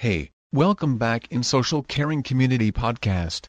Hey, welcome back in Social Caring Community Podcast.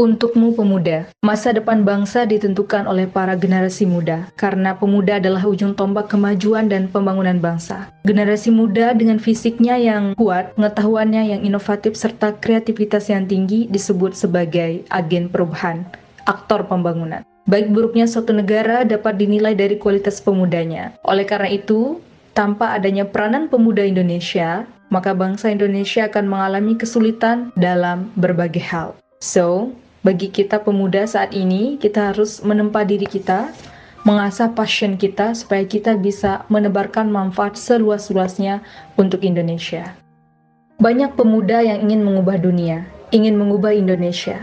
Untukmu pemuda, masa depan bangsa ditentukan oleh para generasi muda, karena pemuda adalah ujung tombak kemajuan dan pembangunan bangsa. Generasi muda dengan fisiknya yang kuat, pengetahuannya yang inovatif, serta kreativitas yang tinggi disebut sebagai agen perubahan, aktor pembangunan. Baik buruknya suatu negara dapat dinilai dari kualitas pemudanya. Oleh karena itu, tanpa adanya peranan pemuda Indonesia, maka bangsa Indonesia akan mengalami kesulitan dalam berbagai hal. So, bagi kita pemuda saat ini, kita harus menempa diri kita, mengasah passion kita supaya kita bisa menebarkan manfaat seluas-luasnya untuk Indonesia. Banyak pemuda yang ingin mengubah dunia, ingin mengubah Indonesia,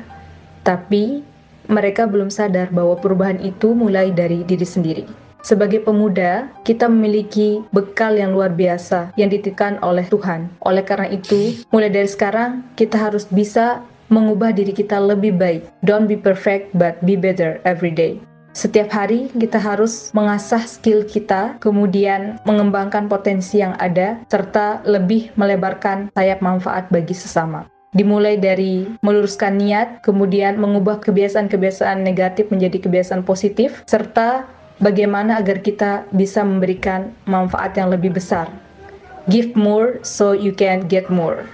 tapi mereka belum sadar bahwa perubahan itu mulai dari diri sendiri. Sebagai pemuda, kita memiliki bekal yang luar biasa yang dititipkan oleh Tuhan. Oleh karena itu, mulai dari sekarang kita harus bisa mengubah diri kita lebih baik. Don't be perfect, but be better every day. Setiap hari kita harus mengasah skill kita, kemudian mengembangkan potensi yang ada, serta lebih melebarkan sayap manfaat bagi sesama. Dimulai dari meluruskan niat, kemudian mengubah kebiasaan-kebiasaan negatif menjadi kebiasaan positif, serta bagaimana agar kita bisa memberikan manfaat yang lebih besar. Give more so you can get more.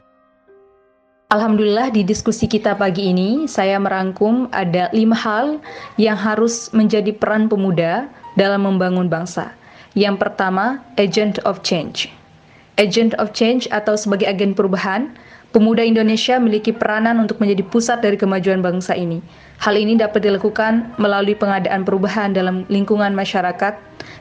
Alhamdulillah di diskusi kita pagi ini saya merangkum ada lima hal yang harus menjadi peran pemuda dalam membangun bangsa. Yang pertama, agent of change. Agent of change atau sebagai agen perubahan, pemuda Indonesia memiliki peranan untuk menjadi pusat dari kemajuan bangsa ini. Hal ini dapat dilakukan melalui pengadaan perubahan dalam lingkungan masyarakat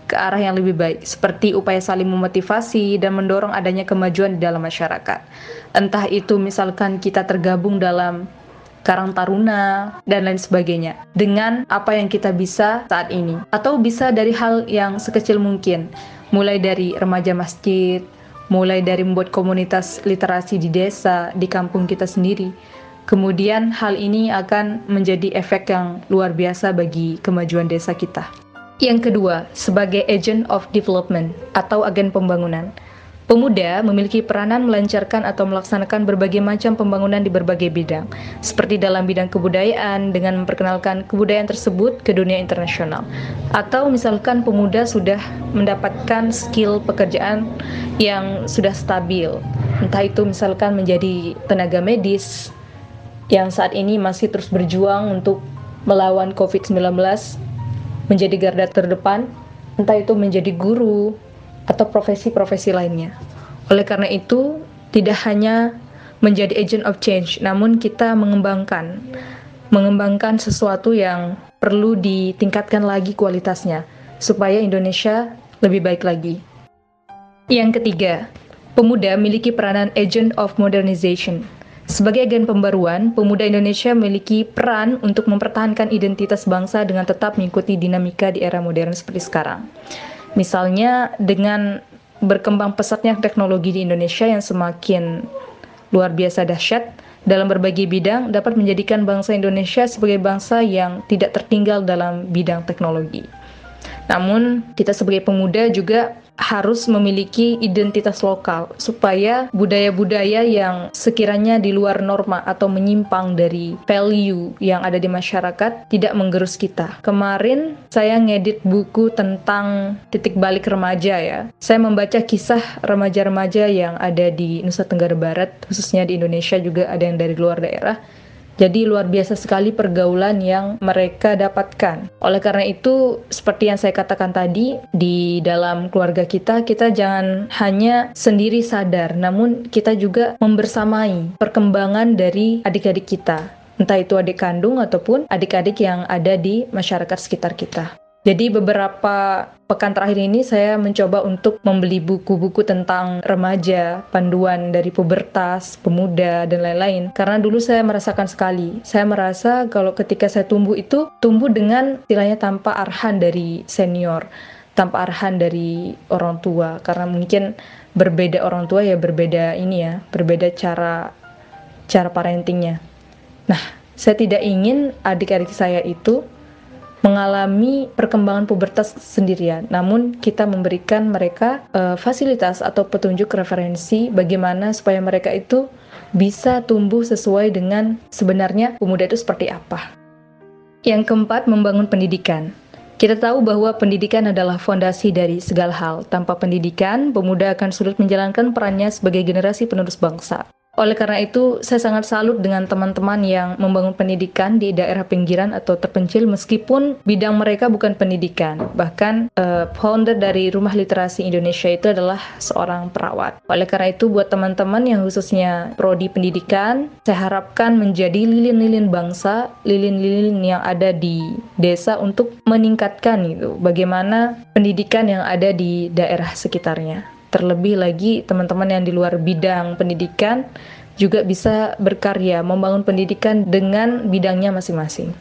ke arah yang lebih baik, seperti upaya saling memotivasi dan mendorong adanya kemajuan di dalam masyarakat. Entah itu misalkan kita tergabung dalam Karang Taruna, dan lain sebagainya. Dengan apa yang kita bisa saat ini. Atau bisa dari hal yang sekecil mungkin. Mulai dari remaja masjid, mulai dari membuat komunitas literasi di desa, di kampung kita sendiri. Kemudian hal ini akan menjadi efek yang luar biasa bagi kemajuan desa kita. Yang kedua, sebagai agent of development atau agen pembangunan. Pemuda memiliki peranan melancarkan atau melaksanakan berbagai macam pembangunan di berbagai bidang, seperti dalam bidang kebudayaan dengan memperkenalkan kebudayaan tersebut ke dunia internasional. Atau misalkan pemuda sudah mendapatkan skill pekerjaan yang sudah stabil, entah itu misalkan menjadi tenaga medis yang saat ini masih terus berjuang untuk melawan COVID-19 menjadi garda terdepan, entah itu menjadi guru atau profesi-profesi lainnya. Oleh karena itu, tidak hanya menjadi agent of change, namun kita mengembangkan mengembangkan sesuatu yang perlu ditingkatkan lagi kualitasnya supaya Indonesia lebih baik lagi. Yang ketiga, pemuda memiliki peranan agent of modernization sebagai agen pembaruan, pemuda Indonesia memiliki peran untuk mempertahankan identitas bangsa dengan tetap mengikuti dinamika di era modern seperti sekarang. Misalnya dengan berkembang pesatnya teknologi di Indonesia yang semakin luar biasa dahsyat dalam berbagai bidang dapat menjadikan bangsa Indonesia sebagai bangsa yang tidak tertinggal dalam bidang teknologi. Namun, kita sebagai pemuda juga harus memiliki identitas lokal supaya budaya-budaya yang sekiranya di luar norma atau menyimpang dari value yang ada di masyarakat tidak menggerus kita. Kemarin saya ngedit buku tentang titik balik remaja ya. Saya membaca kisah remaja-remaja yang ada di Nusa Tenggara Barat, khususnya di Indonesia juga ada yang dari luar daerah jadi luar biasa sekali pergaulan yang mereka dapatkan. Oleh karena itu, seperti yang saya katakan tadi, di dalam keluarga kita, kita jangan hanya sendiri sadar, namun kita juga membersamai perkembangan dari adik-adik kita. Entah itu adik kandung ataupun adik-adik yang ada di masyarakat sekitar kita. Jadi beberapa pekan terakhir ini saya mencoba untuk membeli buku-buku tentang remaja, panduan dari pubertas, pemuda, dan lain-lain. Karena dulu saya merasakan sekali, saya merasa kalau ketika saya tumbuh itu, tumbuh dengan istilahnya tanpa arahan dari senior, tanpa arahan dari orang tua. Karena mungkin berbeda orang tua ya berbeda ini ya, berbeda cara cara parentingnya. Nah, saya tidak ingin adik-adik saya itu mengalami perkembangan pubertas sendirian, namun kita memberikan mereka uh, fasilitas atau petunjuk referensi bagaimana supaya mereka itu bisa tumbuh sesuai dengan sebenarnya pemuda itu seperti apa. Yang keempat, membangun pendidikan. Kita tahu bahwa pendidikan adalah fondasi dari segala hal. Tanpa pendidikan, pemuda akan sulit menjalankan perannya sebagai generasi penerus bangsa. Oleh karena itu, saya sangat salut dengan teman-teman yang membangun pendidikan di daerah pinggiran atau terpencil meskipun bidang mereka bukan pendidikan. Bahkan uh, founder dari Rumah Literasi Indonesia itu adalah seorang perawat. Oleh karena itu, buat teman-teman yang khususnya prodi pendidikan, saya harapkan menjadi lilin-lilin bangsa, lilin-lilin yang ada di desa untuk meningkatkan itu bagaimana pendidikan yang ada di daerah sekitarnya. Terlebih lagi teman-teman yang di luar bidang pendidikan juga bisa berkarya membangun pendidikan dengan bidangnya masing-masing.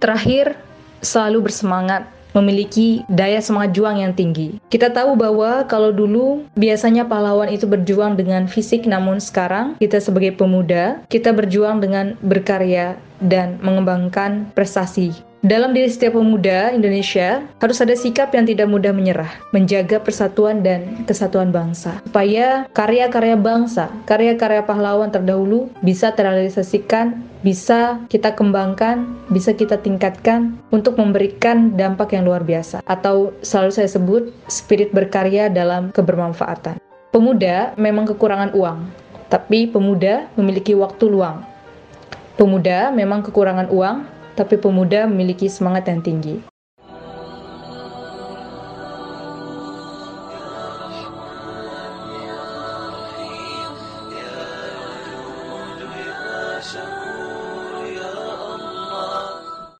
Terakhir, selalu bersemangat memiliki daya semangat juang yang tinggi. Kita tahu bahwa kalau dulu biasanya pahlawan itu berjuang dengan fisik, namun sekarang kita sebagai pemuda, kita berjuang dengan berkarya dan mengembangkan prestasi dalam diri setiap pemuda Indonesia harus ada sikap yang tidak mudah menyerah, menjaga persatuan dan kesatuan bangsa, supaya karya-karya bangsa, karya-karya pahlawan terdahulu bisa terrealisasikan, bisa kita kembangkan, bisa kita tingkatkan untuk memberikan dampak yang luar biasa, atau selalu saya sebut spirit berkarya dalam kebermanfaatan. Pemuda memang kekurangan uang, tapi pemuda memiliki waktu luang. Pemuda memang kekurangan uang, tapi pemuda memiliki semangat yang tinggi.